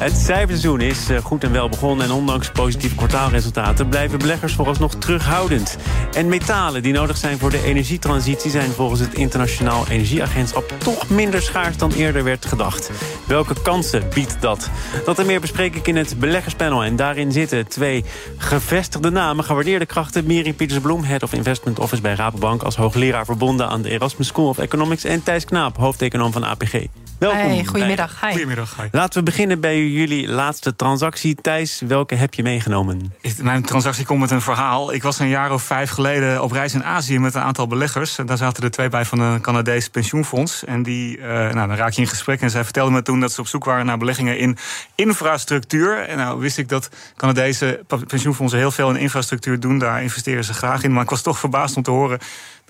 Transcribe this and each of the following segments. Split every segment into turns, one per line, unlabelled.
Het cijferseizoen is eh, goed en wel begonnen... en ondanks positieve kwartaalresultaten blijven beleggers vooralsnog terughoudend. En metalen die nodig zijn voor de energietransitie... zijn volgens het Internationaal Energieagentschap toch minder schaars dan eerder werd gedacht. Welke kansen biedt dat? Dat en meer bespreek ik in het beleggerspanel. En daarin zitten twee gevestigde namen, gewaardeerde krachten... Miri Pietersbloem, Head of Investment Office bij Rabobank... als hoogleraar verbonden aan de Erasmus School of Economics... en Thijs Knaap, hoofdeconoom van APG. Welkom.
Hey, goedemiddag. Hi.
Goedemiddag. Hi.
Laten we beginnen bij jullie laatste transactie. Thijs, welke heb je meegenomen?
Mijn transactie komt met een verhaal. Ik was een jaar of vijf geleden op reis in Azië met een aantal beleggers. En daar zaten er twee bij van een Canadees pensioenfonds. En die, uh, nou, dan raak je in gesprek. En zij vertelden me toen dat ze op zoek waren naar beleggingen in infrastructuur. En nou wist ik dat Canadese pensioenfondsen heel veel in infrastructuur doen. Daar investeren ze graag in. Maar ik was toch verbaasd om te horen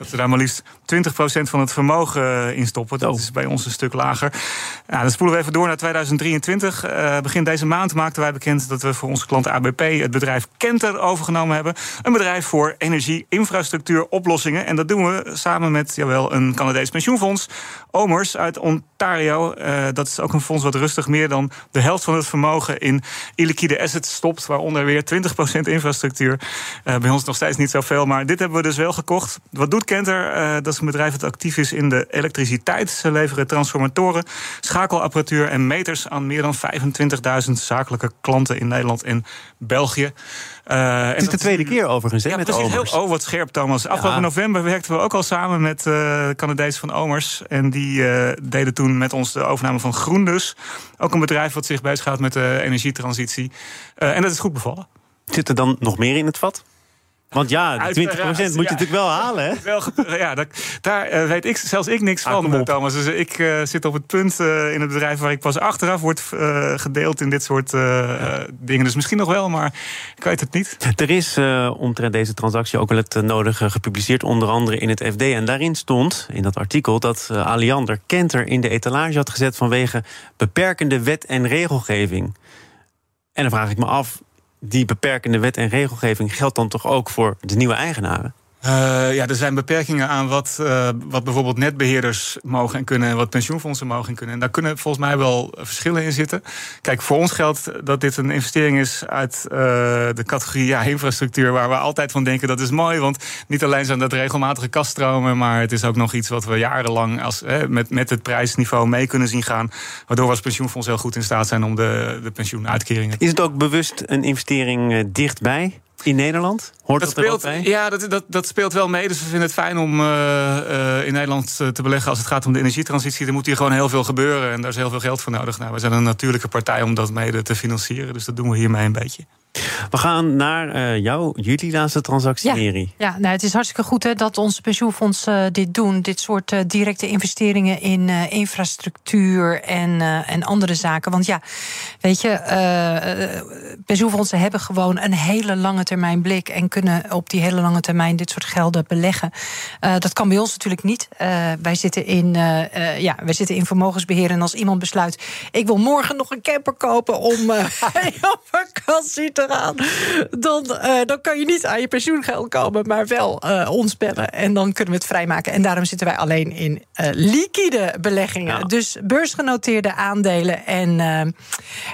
dat ze daar maar liefst 20% van het vermogen eh, in stoppen. Dat is bij ons een stuk lager. Nou, dan spoelen we even door naar 2023. Uh, eh, begin deze maand maakten wij bekend dat we voor onze klant ABP het bedrijf Kenter overgenomen hebben. Een bedrijf voor energie-infrastructuur oplossingen. En dat doen we samen met jawel, een Canadees pensioenfonds, Omers uit Ontario. Uh, dat is ook een fonds wat rustig meer dan de helft van het vermogen in illiquide assets stopt. Waaronder weer 20% infrastructuur. Uh, bij ons nog steeds niet zoveel, maar dit hebben we dus wel gekocht. Wat doet Kenter? Uh, dat is een bedrijf dat actief is in de elektriciteit. Ze leveren transformatoren, schakelapparatuur en meters aan meer dan 25.000 zakelijke klanten in Nederland en België.
Uh, het is de tweede keer overigens, hè,
ja,
met
precies,
Omers.
Heel, oh, wat scherp, Thomas. Afgelopen november werkten we ook al samen met uh, Canadezen van Omers. En die uh, deden toen met ons de overname van Groendus. Ook een bedrijf wat zich bezighoudt met de energietransitie. en dat is goed bevallen.
Zit er dan nog meer in het vat? Want ja, die 20% moet je natuurlijk wel halen, hè?
Wel, ja, dat, daar uh, weet ik, zelfs ik niks
Ah,
van. Thomas. Dus ik uh, zit op het punt uh, in het bedrijf waar ik pas achteraf word gedeeld in dit soort dingen. Dus misschien nog wel, maar ik weet het niet.
Er is omtrent deze transactie ook wel het nodige gepubliceerd, onder andere in het FD. En daarin stond, in dat artikel, dat Aliander Kenter in de etalage had gezet vanwege beperkende wet en regelgeving. En dan vraag ik me af, die beperkende wet en regelgeving geldt dan toch ook voor de nieuwe eigenaren?
Uh, ja, er zijn beperkingen aan wat, uh, wat bijvoorbeeld netbeheerders mogen en kunnen en wat pensioenfondsen mogen en kunnen. En daar kunnen volgens mij wel verschillen in zitten. Kijk, voor ons geldt dat dit een investering is uit uh, de categorie ja, infrastructuur, waar we altijd van denken dat is mooi. Want niet alleen zijn dat regelmatige kaststromen, maar het is ook nog iets wat we jarenlang als, met, met het prijsniveau mee kunnen zien gaan. Waardoor we als pensioenfonds heel goed in staat zijn om de, de pensioenuitkeringen.
Is het ook bewust een investering dichtbij? In Nederland? Hoort dat,
dat speelt,
er ook bij?
Ja, dat, dat, dat speelt wel mee. Dus we vinden het fijn om uh, uh, in Nederland te beleggen als het gaat om de energietransitie. Er moet hier gewoon heel veel gebeuren en daar is heel veel geld voor nodig. Nou, we zijn een natuurlijke partij om dat mede te financieren. Dus dat doen we hiermee een beetje.
We gaan naar uh, jou, jullie laatste transactie,
ja. Ja, nou, het is hartstikke goed hè, dat onze pensioenfondsen uh, dit doen. Dit soort uh, directe investeringen in infrastructuur en, en andere zaken. Want ja, weet je, pensioenfondsen hebben gewoon een hele lange termijn blik en kunnen op die hele lange termijn dit soort gelden beleggen. dat kan bij ons natuurlijk niet. wij, zitten in, ja, wij zitten in vermogensbeheer. En als iemand besluit, ik wil morgen nog een camper kopen om op vakantie te gaan, dan, uh, dan kan je niet aan je pensioengeld komen, maar wel uh, ons bellen. En dan kunnen we het vrijmaken. En daarom zitten wij alleen in uh, liquide beleggingen. Ja. Dus beursgenoteerde aandelen en,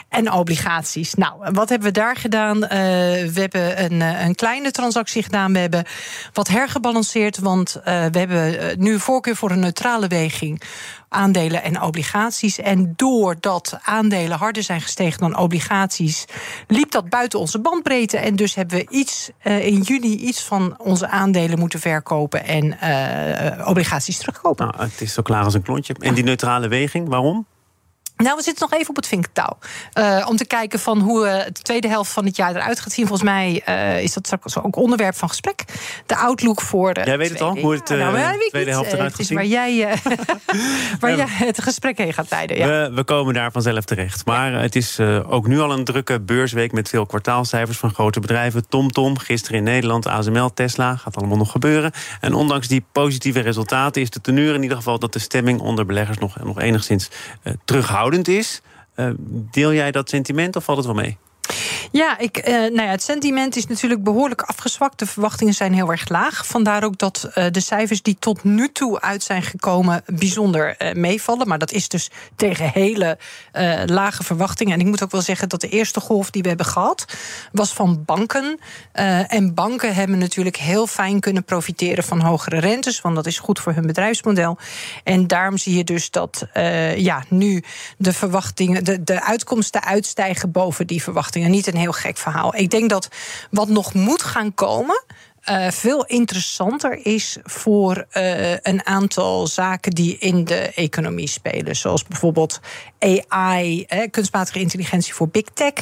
en obligaties. Nou, wat hebben we daar gedaan? we hebben een, een kleine transactie gedaan. We hebben wat hergebalanceerd, want we hebben nu voorkeur voor een neutrale weging aandelen en obligaties. En doordat aandelen harder zijn gestegen dan obligaties, liep dat buiten onze bandbreedte. En dus hebben we iets uh, in juni iets van onze aandelen moeten verkopen en uh, obligaties terugkopen.
Nou, het is zo klaar als een klontje. En die neutrale weging, waarom?
Nou, we zitten nog even op het vinktouw. Uh, om te kijken van hoe uh, de tweede helft van het jaar eruit gaat zien. Volgens mij uh, is dat straks ook onderwerp van gesprek. De outlook voor de.
Jij weet het al, hoe het ja, nou, tweede helft eruit gaat zien.
Waar jij, waar jij het gesprek heen gaat leiden. Ja.
We, we, komen daar vanzelf terecht. Maar het is ook nu al een drukke beursweek met veel kwartaalcijfers van grote bedrijven. TomTom, gisteren in Nederland, ASML, Tesla. Gaat allemaal nog gebeuren. En ondanks die positieve resultaten is de teneur in ieder geval dat de stemming onder beleggers nog, nog enigszins is. Uh, deel jij dat sentiment of valt het wel mee?
Ja, ik, uh, nou ja, het sentiment is natuurlijk behoorlijk afgezwakt. De verwachtingen zijn heel erg laag. Vandaar ook dat uh, de cijfers die tot nu toe uit zijn gekomen bijzonder uh, meevallen. Maar dat is dus tegen hele lage verwachtingen. En ik moet ook wel zeggen dat de eerste golf die we hebben gehad was van banken. en banken hebben natuurlijk heel fijn kunnen profiteren van hogere rentes, want dat is goed voor hun bedrijfsmodel. En daarom zie je dus dat ja, nu de verwachtingen, de, de uitkomsten uitstijgen boven die verwachtingen. Niet een heel gek verhaal. Ik denk dat wat nog moet gaan komen. Uh, veel interessanter is voor uh, een aantal zaken die in de economie spelen. Zoals bijvoorbeeld AI, eh, kunstmatige intelligentie voor big tech.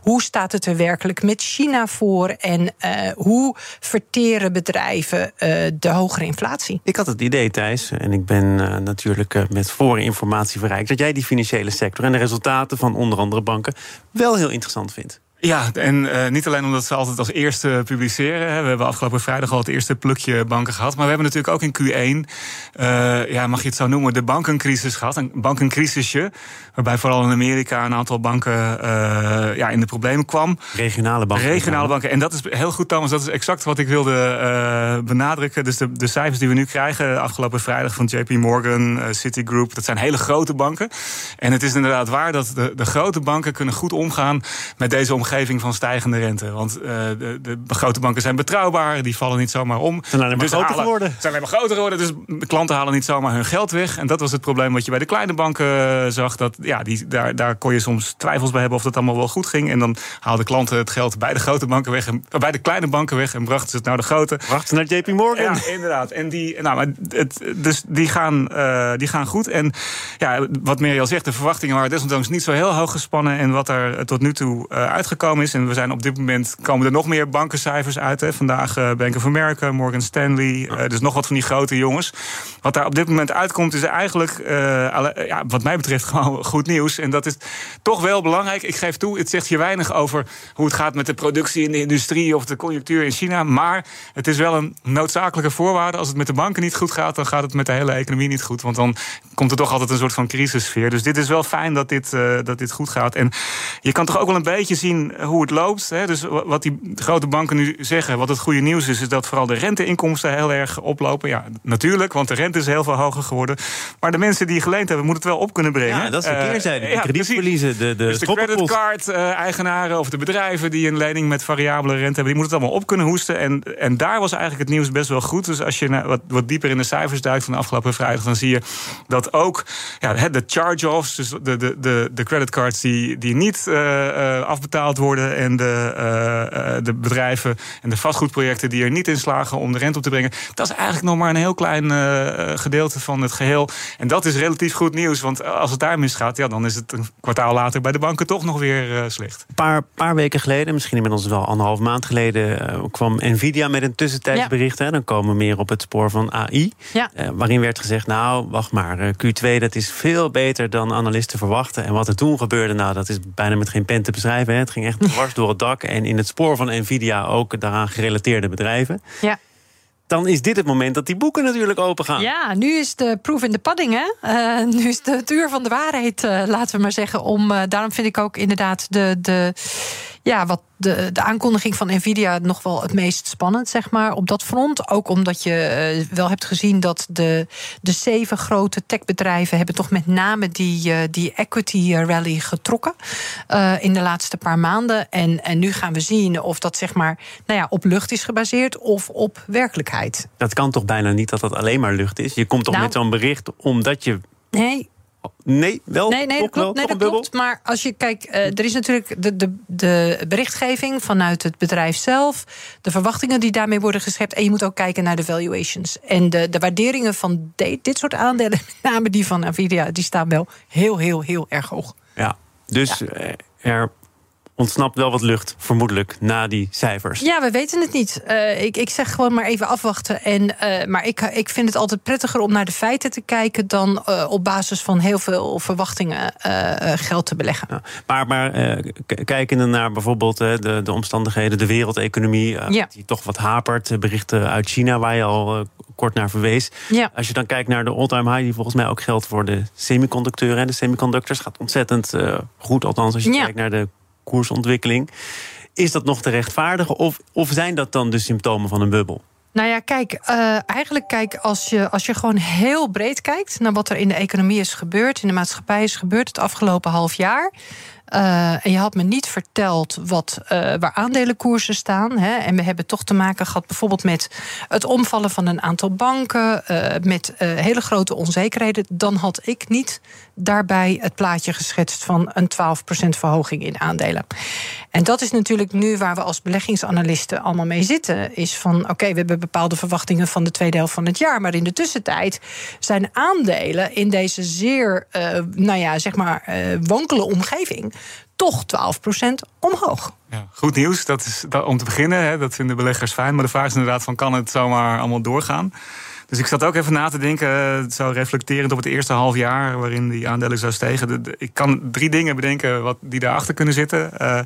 Hoe staat het er werkelijk met China voor? En uh, hoe verteren bedrijven de hogere inflatie?
Ik had het idee, Thijs, en ik ben natuurlijk met voorinformatie verrijkt... dat jij die financiële sector en de resultaten van onder andere banken wel heel interessant vindt.
Ja, en uh, niet alleen omdat ze altijd als eerste publiceren. Hè. We hebben afgelopen vrijdag al het eerste plukje banken gehad. Maar we hebben natuurlijk ook in Q1, uh, ja, mag je het zo noemen, de bankencrisis gehad. Een bankencrisisje. Waarbij vooral in Amerika een aantal banken uh, ja, in de problemen kwam.
Regionale banken.
Regionale banken. En dat is heel goed, Thomas. Dat is exact wat ik wilde benadrukken. Dus de, de cijfers die we nu krijgen afgelopen vrijdag van JP Morgan, Citigroup. Dat zijn hele grote banken. En het is inderdaad waar dat de, de grote banken kunnen goed omgaan met deze omgeving omgeving van stijgende rente. Want uh, de, de, grote banken zijn betrouwbaar, die vallen niet zomaar om.
Ze zijn alleen maar dus groter geworden. Ze
zijn alleen maar groter geworden, dus de klanten halen niet zomaar hun geld weg. En dat was het probleem wat je bij de kleine banken eh, zag. Dat, ja, die, daar, daar kon je soms twijfels bij hebben of dat allemaal wel goed ging. En dan haalden klanten het geld bij de grote banken weg, en, bij de kleine banken weg en brachten ze het naar de grote.
Brachten ze naar JP Morgan.
Ja, inderdaad. En die, nou, maar het, dus die, gaan, uh, die gaan goed. En ja, wat Meriel zegt, de verwachtingen waren desondanks niet zo heel hoog gespannen. En wat er tot nu toe uh, uitgekomen is. En we zijn op dit moment komen er nog meer bankencijfers uit. Hè. Vandaag uh, Bank of America, Morgan Stanley. Uh, dus nog wat van die grote jongens. Wat daar op dit moment uitkomt, is eigenlijk, uh, ja, wat mij betreft, gewoon goed nieuws. En dat is toch wel belangrijk. Ik geef toe, het zegt je weinig over hoe het gaat met de productie in de industrie of de conjunctuur in China. Maar het is wel een noodzakelijke voorwaarde. Als het met de banken niet goed gaat, dan gaat het met de hele economie niet goed. Want dan komt er toch altijd een soort van crisissfeer. Dus dit is wel fijn dat dit, dat dit goed gaat. En je kan toch ook wel een beetje zien hoe het loopt. Hè. Dus wat die grote banken nu zeggen, wat het goede nieuws is, is dat vooral de renteinkomsten heel erg oplopen. Ja, natuurlijk, want de rente is heel veel hoger geworden. Maar de mensen die geleend hebben, moeten het wel op kunnen brengen.
Ja, dat is de keerzijde. De kredietverliezen, de, de,
dus de creditcard-eigenaren of de bedrijven die een lening met variabele rente hebben, die moeten het allemaal op kunnen hoesten. En, en daar was eigenlijk het nieuws best wel goed. Dus als je wat, wat dieper in de cijfers duikt van de afgelopen vrijdag, dan zie je dat ook ja, de charge-offs, dus de, de, de, de creditcards die, die niet uh, afbetaald worden. En de, uh, de bedrijven en de vastgoedprojecten die er niet in slagen om de rente op te brengen. Dat is eigenlijk nog maar een heel klein uh, gedeelte van het geheel. En dat is relatief goed nieuws. Want als het daar misgaat, ja, dan is het een kwartaal later bij de banken toch nog weer slecht.
Een paar, paar weken geleden, misschien inmiddels wel anderhalf maand geleden, kwam Nvidia met een tussentijds bericht. Hè. Dan komen we meer op het spoor van AI. Ja. waarin werd gezegd, nou, wacht maar, Q2 dat is veel beter dan analisten verwachten. En wat er toen gebeurde, nou, dat is bijna met geen pen te beschrijven. Hè. Het ging echt dwars door het dak. En in het spoor van Nvidia ook daaraan gerelateerde bedrijven. Ja dan is dit het moment dat die boeken natuurlijk open gaan.
Ja, nu is de proef in de padding. Hè? Uh, nu is het uur van de waarheid, uh, laten we maar zeggen. Om, uh, daarom vind ik ook inderdaad de, de, ja, wat de, de aankondiging van Nvidia nog wel het meest spannend, zeg maar, op dat front. Ook omdat je wel hebt gezien dat de, de zeven grote techbedrijven hebben toch met name die, die equity rally getrokken in de laatste paar maanden. En, en nu gaan we zien of dat zeg maar nou ja, op lucht is gebaseerd of op werkelijkheid.
Dat kan toch bijna niet dat dat alleen maar lucht is? Je komt toch nou, met zo'n bericht omdat je
Nee,
Nee, wel.
Nee, nee, dat klopt. Nee, dat klopt. Maar als je kijkt, uh, er is natuurlijk de, de, de berichtgeving vanuit het bedrijf zelf, de verwachtingen die daarmee worden geschept. En je moet ook kijken naar de valuations. En de, de waarderingen van de, dit soort aandelen, met name die van Nvidia, die staan wel heel, heel, heel erg hoog.
Ja, dus ja. Eh, er ontsnapt wel wat lucht, vermoedelijk, na die cijfers.
Ja, we weten het niet. Uh, ik, ik zeg gewoon maar even afwachten. En, uh, maar ik, ik vind het altijd prettiger om naar de feiten te kijken... dan uh, op basis van heel veel verwachtingen geld te beleggen. Ja,
maar maar kijkende naar bijvoorbeeld de, de omstandigheden... de wereldeconomie, ja. die toch wat hapert. Berichten uit China, waar je al kort naar verwees.
Ja.
Als je dan kijkt naar de all-time high... die volgens mij ook geldt voor de semiconducteuren... en de semiconductors gaat ontzettend goed. Althans, als je kijkt naar de koersontwikkeling. Is dat nog te rechtvaardigen of, of zijn dat dan de symptomen van een bubbel?
Nou ja, kijk, uh, eigenlijk kijk, als je, als je gewoon heel breed kijkt naar wat er in de economie is gebeurd, in de maatschappij is gebeurd het afgelopen half jaar. Uh, en je had me niet verteld wat, uh, waar aandelenkoersen staan. Hè. En we hebben toch te maken gehad bijvoorbeeld met het omvallen van een aantal banken, uh, met hele grote onzekerheden. Dan had ik niet daarbij het plaatje geschetst van een 12% verhoging in aandelen. En dat is natuurlijk nu waar we als beleggingsanalisten allemaal mee zitten. Is van oké, we hebben bepaalde verwachtingen van de tweede helft van het jaar. Maar in de tussentijd zijn aandelen in deze zeer, nou ja, zeg maar, wankele omgeving toch 12% omhoog.
Ja, goed nieuws, dat is dat, om te beginnen. Hè, dat vinden beleggers fijn. Maar de vraag is inderdaad: van, kan het zomaar allemaal doorgaan? Dus ik zat ook even na te denken, eh, zo reflecterend op het eerste half jaar waarin die aandelen zo stegen. ik kan drie dingen bedenken wat die daarachter kunnen zitten. Uh,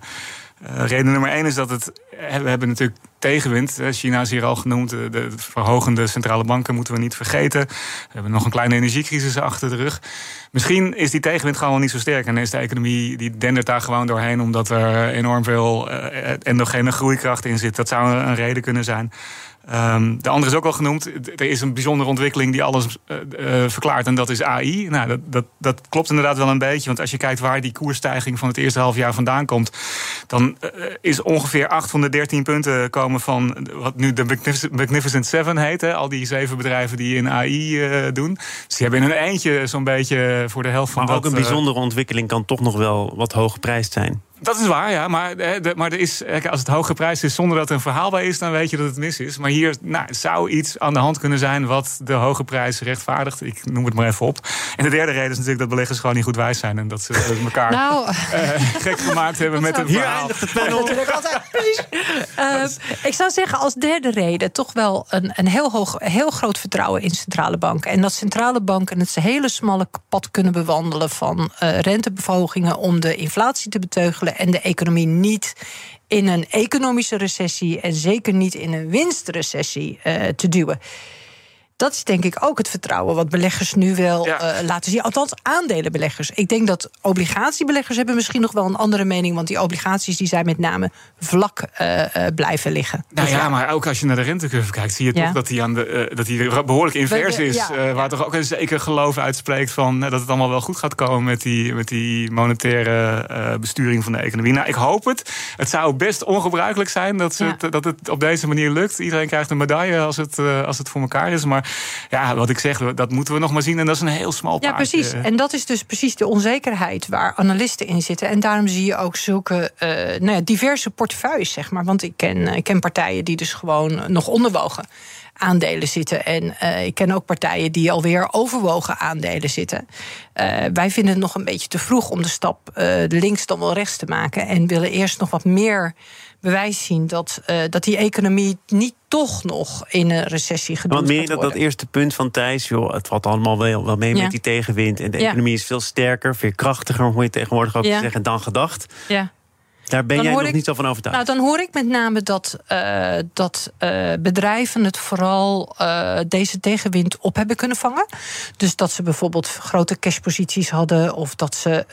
uh, reden nummer één is dat het. We hebben natuurlijk tegenwind. China is hier al genoemd. De, de verhogende centrale banken moeten we niet vergeten. We hebben nog een kleine energiecrisis achter de rug. Misschien is die tegenwind gewoon niet zo sterk. En is de economie die dendert daar gewoon doorheen. Omdat er enorm veel endogene groeikracht in zit. Dat zou een reden kunnen zijn. Um, de andere is ook al genoemd. Er is een bijzondere ontwikkeling die alles uh, uh, verklaart. En dat is AI. Nou, dat, dat, dat klopt inderdaad wel een beetje. Want als je kijkt waar die koersstijging van het eerste half jaar vandaan komt. dan uh, is ongeveer 813 punten komen van wat nu de Magnificent Seven heet. Hè, al die zeven bedrijven die in AI doen. Dus die hebben in een eindje zo'n beetje voor de helft van
maar
dat...
ook een bijzondere ontwikkeling kan toch nog wel wat hoog geprijsd zijn.
Dat is waar, ja. Maar, de, maar er is, als het hoge prijs is zonder dat er een verhaal bij is, dan weet je dat het mis is. Maar hier nou, zou iets aan de hand kunnen zijn wat de hoge prijs rechtvaardigt. Ik noem het maar even op. En de derde reden is natuurlijk dat beleggers gewoon niet goed wijs zijn. En dat ze elkaar nou, uh, gek gemaakt hebben met een
hier
verhaal.
eindigt het panel.
uh, ik zou zeggen als derde reden toch wel een, een heel, hoog, heel groot vertrouwen in centrale banken. En dat centrale banken het hele smalle pad kunnen bewandelen van uh, rentebevolkingen om de inflatie te beteugelen en de economie niet in een economische recessie en zeker niet in een winstrecessie uh, te duwen dat is denk ik ook het vertrouwen wat beleggers nu wel ja. uh, laten zien. Althans, aandelenbeleggers. Ik denk dat obligatiebeleggers hebben misschien nog wel een andere mening. Want die obligaties die zijn met name vlak uh, uh, blijven liggen.
Nou dus ja, maar ook als je naar de rentecurve kijkt, zie je ja. toch dat die, aan de, dat die behoorlijk invers is. Waar toch ook een zeker geloof uitspreekt van dat het allemaal wel goed gaat komen met die, met die monetaire besturing van de economie. Nou, ik hoop het. Het zou best ongebruikelijk zijn dat, ze het, dat het op deze manier lukt. Iedereen krijgt een medaille als het, als het voor elkaar is. Maar ja, wat ik zeg, dat moeten we nog maar zien. En dat is een heel smal paardje.
Ja, precies. En dat is dus precies de onzekerheid waar analisten in zitten. En daarom zie je ook zulke uh, nou ja, diverse portefeuilles, zeg maar. Want ik ken, ik ken partijen die dus gewoon nog onderwogen aandelen zitten. En uh, ik ken ook partijen die alweer overwogen aandelen zitten. Uh, wij vinden het nog een beetje te vroeg om de stap uh, links dan wel rechts te maken. En willen eerst nog wat meer bewijs zien dat, uh, dat die economie niet toch nog in een recessie gedoemd
Want meer dat, dat eerste punt van Thijs, joh, het valt allemaal wel, wel mee ja. met die tegenwind. En de ja. economie is veel sterker, veel krachtiger, hoe je tegenwoordig ook ja. zeggen, dan gedacht.
Ja.
Daar ben
dan
jij nog
ik,
niet zo van overtuigd.
Nou, dan hoor ik met name dat, uh, dat uh, bedrijven het vooral uh, deze tegenwind op hebben kunnen vangen. Dus dat ze bijvoorbeeld grote cashposities hadden of dat ze.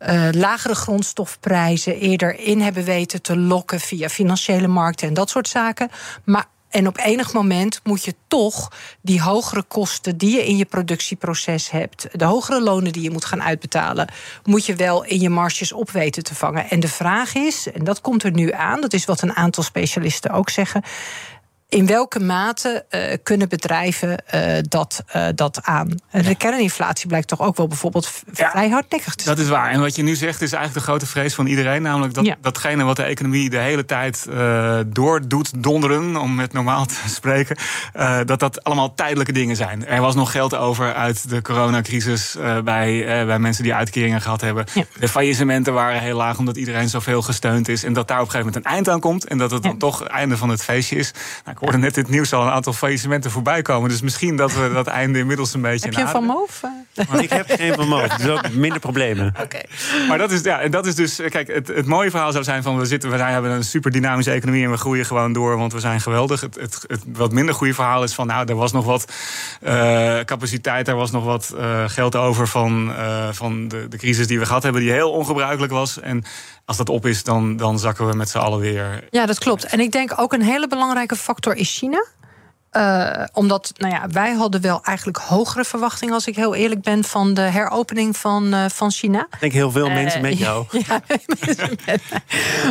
Uh, lagere grondstofprijzen eerder in hebben weten te lokken via financiële markten en dat soort zaken. Maar en op enig moment moet je toch die hogere kosten die je in je productieproces hebt, de hogere lonen die je moet gaan uitbetalen, moet je wel in je marges op weten te vangen. En de vraag is, en dat komt er nu aan, dat is wat een aantal specialisten ook zeggen. In welke mate uh, kunnen bedrijven uh, dat, uh, dat aan? De kerninflatie blijkt toch ook wel bijvoorbeeld ja, vrij hardnekkig te
zijn. Dat is waar. En wat je nu zegt is eigenlijk de grote vrees van iedereen. Namelijk dat, ja. datgene wat de economie de hele tijd door doet donderen, om met normaal te spreken, dat dat allemaal tijdelijke dingen zijn. Er was nog geld over uit de coronacrisis bij, bij mensen die uitkeringen gehad hebben. De faillissementen waren heel laag omdat iedereen zoveel gesteund is. En dat daar op een gegeven moment een eind aan komt. En dat het dan toch het einde van het feestje is. Nou, ik hoorde net dit nieuws al een aantal faillissementen voorbij komen. Dus misschien dat we dat einde inmiddels een beetje.
Heb je een Van Moof?
Ik heb geen Van Moof, dus ook minder problemen.
Oké.
Maar dat is, ja, en dat is dus. Kijk, het, het mooie verhaal zou zijn van we zitten, we hebben een super dynamische economie en we groeien gewoon door, want we zijn geweldig. Het, het, het wat minder goede verhaal is van nou, er was nog wat uh, capaciteit, er was nog wat uh, geld over van, uh, van de, de crisis die we gehad hebben, die heel ongebruikelijk was. En als dat op is, dan, dan zakken we met z'n allen weer.
Ja, dat klopt. En ik denk ook een hele belangrijke factor is China. Uh, omdat, nou ja, wij hadden wel eigenlijk hogere verwachtingen, als ik heel eerlijk ben, van de heropening van, uh, van China.
Ik denk heel veel uh, mensen met jou.
Ja, mensen met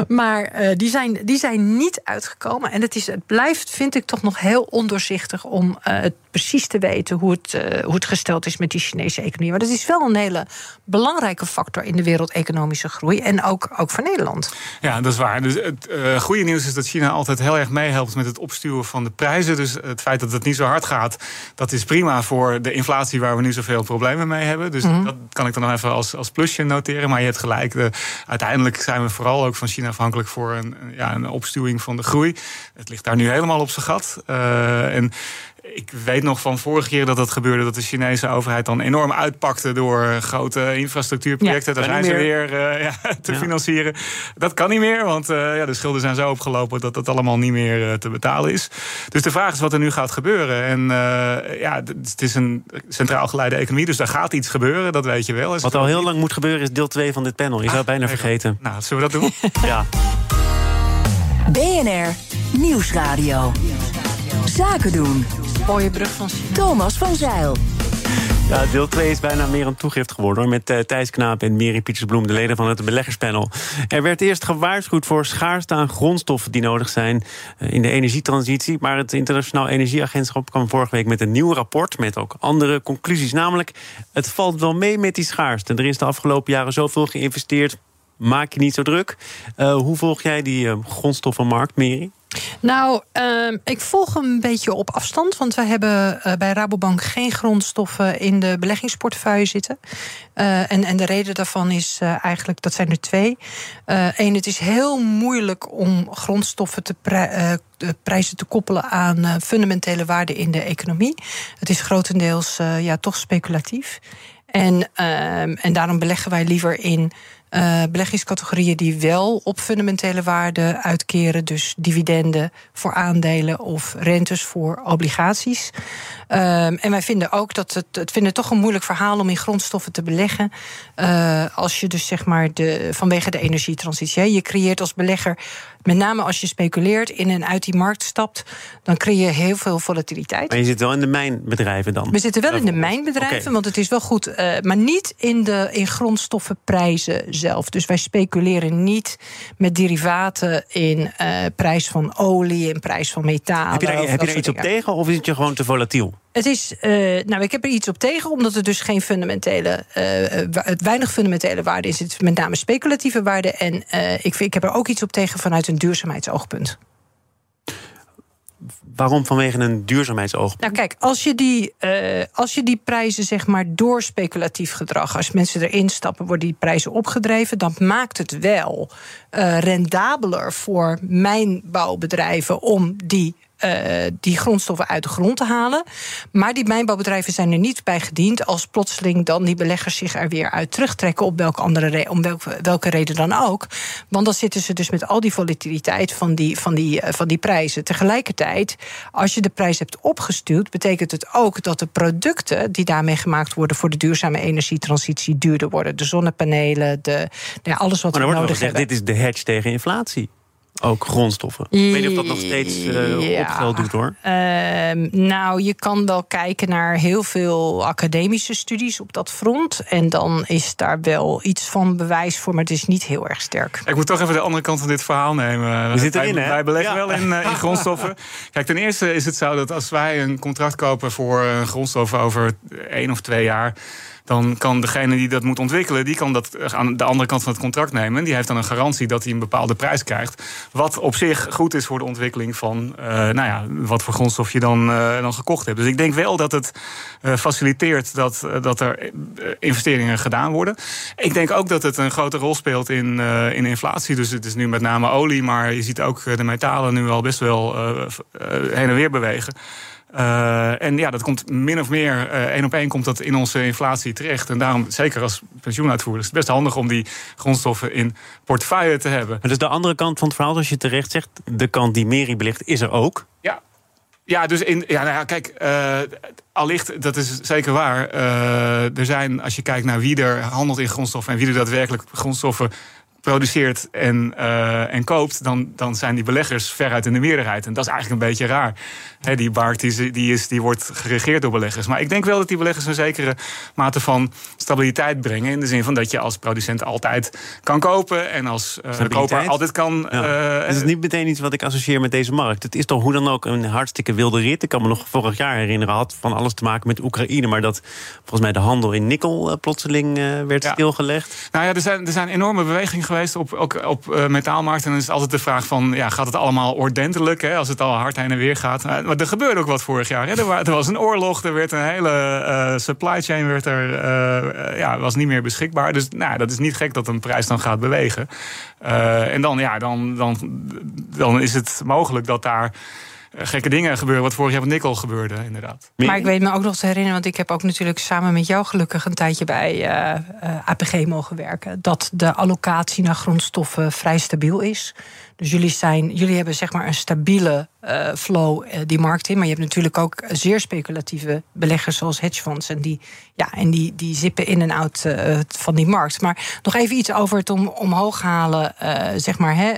Maar die, zijn, die zijn niet uitgekomen. En het, is, het blijft, vind ik, toch nog heel ondoorzichtig om het precies te weten hoe het, hoe het gesteld is met die Chinese economie. Maar dat is wel een hele belangrijke factor in de wereldeconomische groei. En ook, ook voor Nederland.
Ja, dat is waar. Dus het goede nieuws is dat China altijd heel erg meehelpt met het opstuwen van de prijzen. Dus het feit dat het niet zo hard gaat, dat is prima voor de inflatie waar we nu zoveel problemen mee hebben. Dus mhm. dat kan ik dan nog even als, als plusje noteren. Maar je hebt gelijk, de, uiteindelijk zijn we vooral ook van China afhankelijk voor een, ja, een opstuwing van de groei. Het ligt daar nu helemaal op zijn gat. Uh, en ik weet nog van vorige keer dat dat gebeurde, dat de Chinese overheid dan enorm uitpakte door grote infrastructuurprojecten. Ja, Daar zijn ze weer uh, ja, te ja. financieren. Dat kan niet meer, want uh, ja, de schulden zijn zo opgelopen dat dat allemaal niet meer uh, te betalen is. Dus de vraag is wat er nu gaat gebeuren. En ja, het is een centraal geleide economie, dus daar gaat iets gebeuren, dat weet je wel.
Wat al heel lang moet gebeuren is deel 2 van dit panel. Je zou het ah, bijna vergeten.
Nou, zullen we dat doen?
ja.
BNR Nieuwsradio. Zaken doen.
Mooie brug van
Thomas van Zeil.
Ja, deel 2 is bijna meer een toegift geworden. Met uh, Thijs Knaap en Miri Pietersbloem, de leden van het beleggerspanel. Er werd eerst gewaarschuwd voor schaarste aan grondstoffen die nodig zijn uh, in de energietransitie. Maar het Internationaal Energieagentschap kwam vorige week met een nieuw rapport. Met ook andere conclusies. Namelijk, het valt wel mee met die schaarste. Er is de afgelopen jaren zoveel geïnvesteerd. Maak je niet zo druk. Uh, hoe volg jij die grondstoffenmarkt, Miri?
Nou, uh, ik volg hem een beetje op afstand. Want wij hebben uh, bij Rabobank geen grondstoffen in de beleggingsportefeuille zitten. Uh, en, en de reden daarvan is uh, eigenlijk, dat zijn er twee. Eén, het is heel moeilijk om grondstoffen te de prijzen te koppelen aan fundamentele waarden in de economie. Het is grotendeels ja, toch speculatief. En, ehm, en daarom beleggen wij liever in uh, beleggingscategorieën die wel op fundamentele waarden uitkeren. Dus dividenden voor aandelen of rentes voor obligaties. Um, en wij vinden ook dat het, het vinden toch een moeilijk verhaal om in grondstoffen te beleggen. Uh, als je dus zeg maar de, vanwege de energietransitie. Je creëert als belegger, met name als je speculeert in en uit die markt stapt, dan creëer je heel veel volatiliteit.
Maar je zit wel in de mijnbedrijven dan?
We zitten wel in de mijnbedrijven, okay. want het is wel goed. Uh, maar niet in de in grondstoffenprijzen zelf. Dus wij speculeren niet met derivaten in uh, prijs van olie, in prijs van metaal.
Heb je daar, heb je daar iets op tegen of is het je gewoon te volatiel?
Het is, uh, nou, ik heb er iets op tegen, omdat er dus geen fundamentele, uh, weinig fundamentele waarde in zit, met name speculatieve waarde. En uh, ik, ik heb er ook iets op tegen vanuit een duurzaamheidsoogpunt.
Waarom vanwege een duurzaamheidsoogpunt?
Nou kijk, als je die, uh, als je die prijzen zeg maar door speculatief gedrag, als mensen erin stappen, worden die prijzen opgedreven, dan maakt het wel uh, rendabeler voor mijnbouwbedrijven om die uh, die grondstoffen uit de grond te halen. Maar die mijnbouwbedrijven zijn er niet bij gediend als plotseling dan die beleggers zich er weer uit terugtrekken, op welke andere re om welke, welke reden dan ook. Want dan zitten ze dus met al die volatiliteit van die, van, die, uh, van die prijzen. Tegelijkertijd, als je de prijs hebt opgestuurd, betekent het ook dat de producten die daarmee gemaakt worden voor de duurzame energietransitie duurder worden. De zonnepanelen, de, de alles wat
maar
we nodig
gezegd,
hebben.
Dit is de hedge tegen inflatie. Ook grondstoffen. Ik weet niet of dat nog steeds uh, ja. opgeld doet hoor.
Ehm, nou, je kan wel kijken naar heel veel academische studies op dat front. En dan is daar wel iets van bewijs voor, maar het is niet heel erg sterk.
Ik moet toch even de andere kant van dit verhaal nemen.
We zitten erin, hè?
Wij beleggen wel in, in grondstoffen. Kijk, ten eerste is het zo dat als wij een contract kopen voor grondstoffen over één of twee jaar dan kan degene die dat moet ontwikkelen, die kan dat aan de andere kant van het contract nemen. Die heeft dan een garantie dat hij een bepaalde prijs krijgt. Wat op zich goed is voor de ontwikkeling van uh, nou ja, wat voor grondstof je dan, uh, dan gekocht hebt. Dus ik denk wel dat het uh, faciliteert dat, dat er investeringen gedaan worden. Ik denk ook dat het een grote rol speelt in, in inflatie. Dus het is nu met name olie, maar je ziet ook de metalen nu al best wel heen en weer bewegen. Uh, en ja, dat komt min of meer uh, één op één komt dat in onze inflatie terecht. En daarom, zeker als pensioenuitvoerder, is het best handig om die grondstoffen in portefeuille te hebben.
Maar dus de andere kant van het verhaal, als je terecht zegt, de kant die Meri belicht, is er ook.
Ja. Ja, dus in, ja, nou ja, kijk, uh, allicht, dat is zeker waar. er zijn, als je kijkt naar wie er handelt in grondstoffen en wie er daadwerkelijk grondstoffen produceert en, uh, en koopt, dan, dan zijn die beleggers veruit in de meerderheid. En dat is eigenlijk een beetje raar. die markt die, die, is, die wordt geregeerd door beleggers. Maar ik denk wel dat die beleggers een zekere mate van stabiliteit brengen. In de zin van dat je als producent altijd kan kopen en als uh, koper altijd kan.
Ja. Uh, is niet meteen iets wat ik associeer met deze markt. Het is toch hoe dan ook een hartstikke wilde rit. Ik kan me nog vorig jaar herinneren, had van alles te maken met Oekraïne. Maar dat volgens mij de handel in nikkel plotseling werd stilgelegd.
Nou ja, er zijn, er zijn enorme bewegingen geweest op, ook op uh, metaalmarkt. En dan is het altijd de vraag van, ja, gaat het allemaal ordentelijk? Hè, als het al hard heen en weer gaat. Uh, maar er gebeurde ook wat vorig jaar. Hè. Er, er, was een oorlog, er werd een hele uh, supply chain werd er, ja, was niet meer beschikbaar. Dus nou, dat is niet gek dat een prijs dan gaat bewegen. en dan, ja, dan, dan, dan is het mogelijk dat daar gekke dingen gebeuren. Wat vorig jaar met Nikkel gebeurde, inderdaad.
Maar ik weet me ook nog te herinneren, want ik heb ook natuurlijk samen met jou gelukkig een tijdje bij uh, uh, APG mogen werken. Dat de allocatie naar grondstoffen vrij stabiel is. Dus jullie, zijn, jullie hebben zeg maar een stabiele uh, flow uh, die markt in. Maar je hebt natuurlijk ook zeer speculatieve beleggers zoals hedgefonds. En die, ja, en die, die zippen in en uit uh, van die markt. Maar nog even iets over het om, omhoog halen, zeg maar, hè,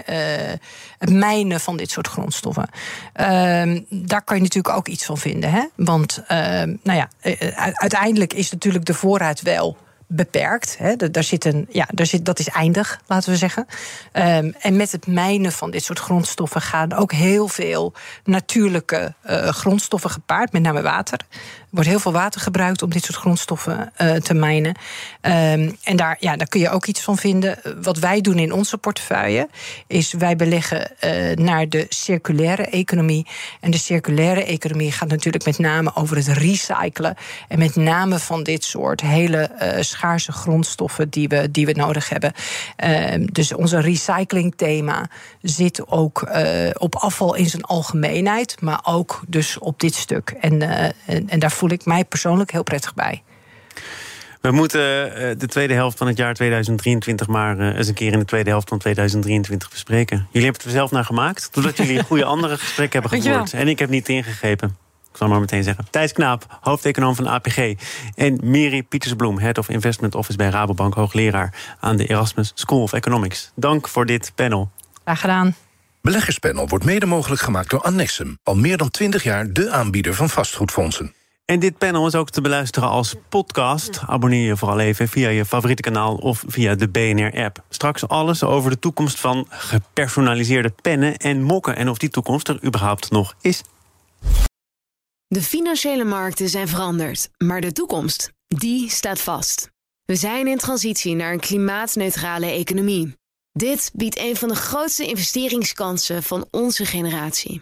het mijnen van dit soort grondstoffen. Ehm, daar kan je natuurlijk ook iets van vinden. Hè? Want ehm, nou ja, uiteindelijk is natuurlijk de voorraad wel beperkt. Hè. Daar zit een, ja, daar zit, dat is eindig, laten we zeggen. Um, en met het mijnen van dit soort grondstoffen gaan ook heel veel natuurlijke uh, grondstoffen gepaard, met name water. Wordt heel veel water gebruikt om dit soort grondstoffen uh, te mijnen. Um, en daar, ja, daar kun je ook iets van vinden. Wat wij doen in onze portefeuille is wij beleggen uh, naar de circulaire economie. En de circulaire economie gaat natuurlijk met name over het recyclen. En met name van dit soort hele uh, schaarse grondstoffen die we, die we nodig hebben. Uh, dus onze recyclingthema zit ook op afval in zijn algemeenheid, maar ook dus op dit stuk. En, en, en voel ik mij persoonlijk heel prettig bij.
We moeten de tweede helft van het jaar 2023 maar eens een keer in de tweede helft van 2023 bespreken. Jullie hebben het er zelf naar gemaakt, doordat jullie een goede andere gesprek hebben gevoerd. En ik heb niet ingegrepen. Ik zal maar meteen zeggen. Thijs Knaap, hoofdeconoom van APG. En Miri Pietersbloem, Head of Investment Office bij Rabobank, hoogleraar aan de Erasmus School of Economics. Dank voor dit panel.
Graag gedaan.
Beleggerspanel wordt mede mogelijk gemaakt door Annexum. Al meer dan 20 jaar de aanbieder van vastgoedfondsen.
En dit panel is ook te beluisteren als podcast. Abonneer je vooral even via je favoriete kanaal of via de BNR-app. Straks alles over de toekomst van gepersonaliseerde pennen en mokken... en of die toekomst er überhaupt nog is.
De financiële markten zijn veranderd, maar de toekomst, die staat vast. We zijn in transitie naar een klimaatneutrale economie. Dit biedt een van de grootste investeringskansen van onze generatie.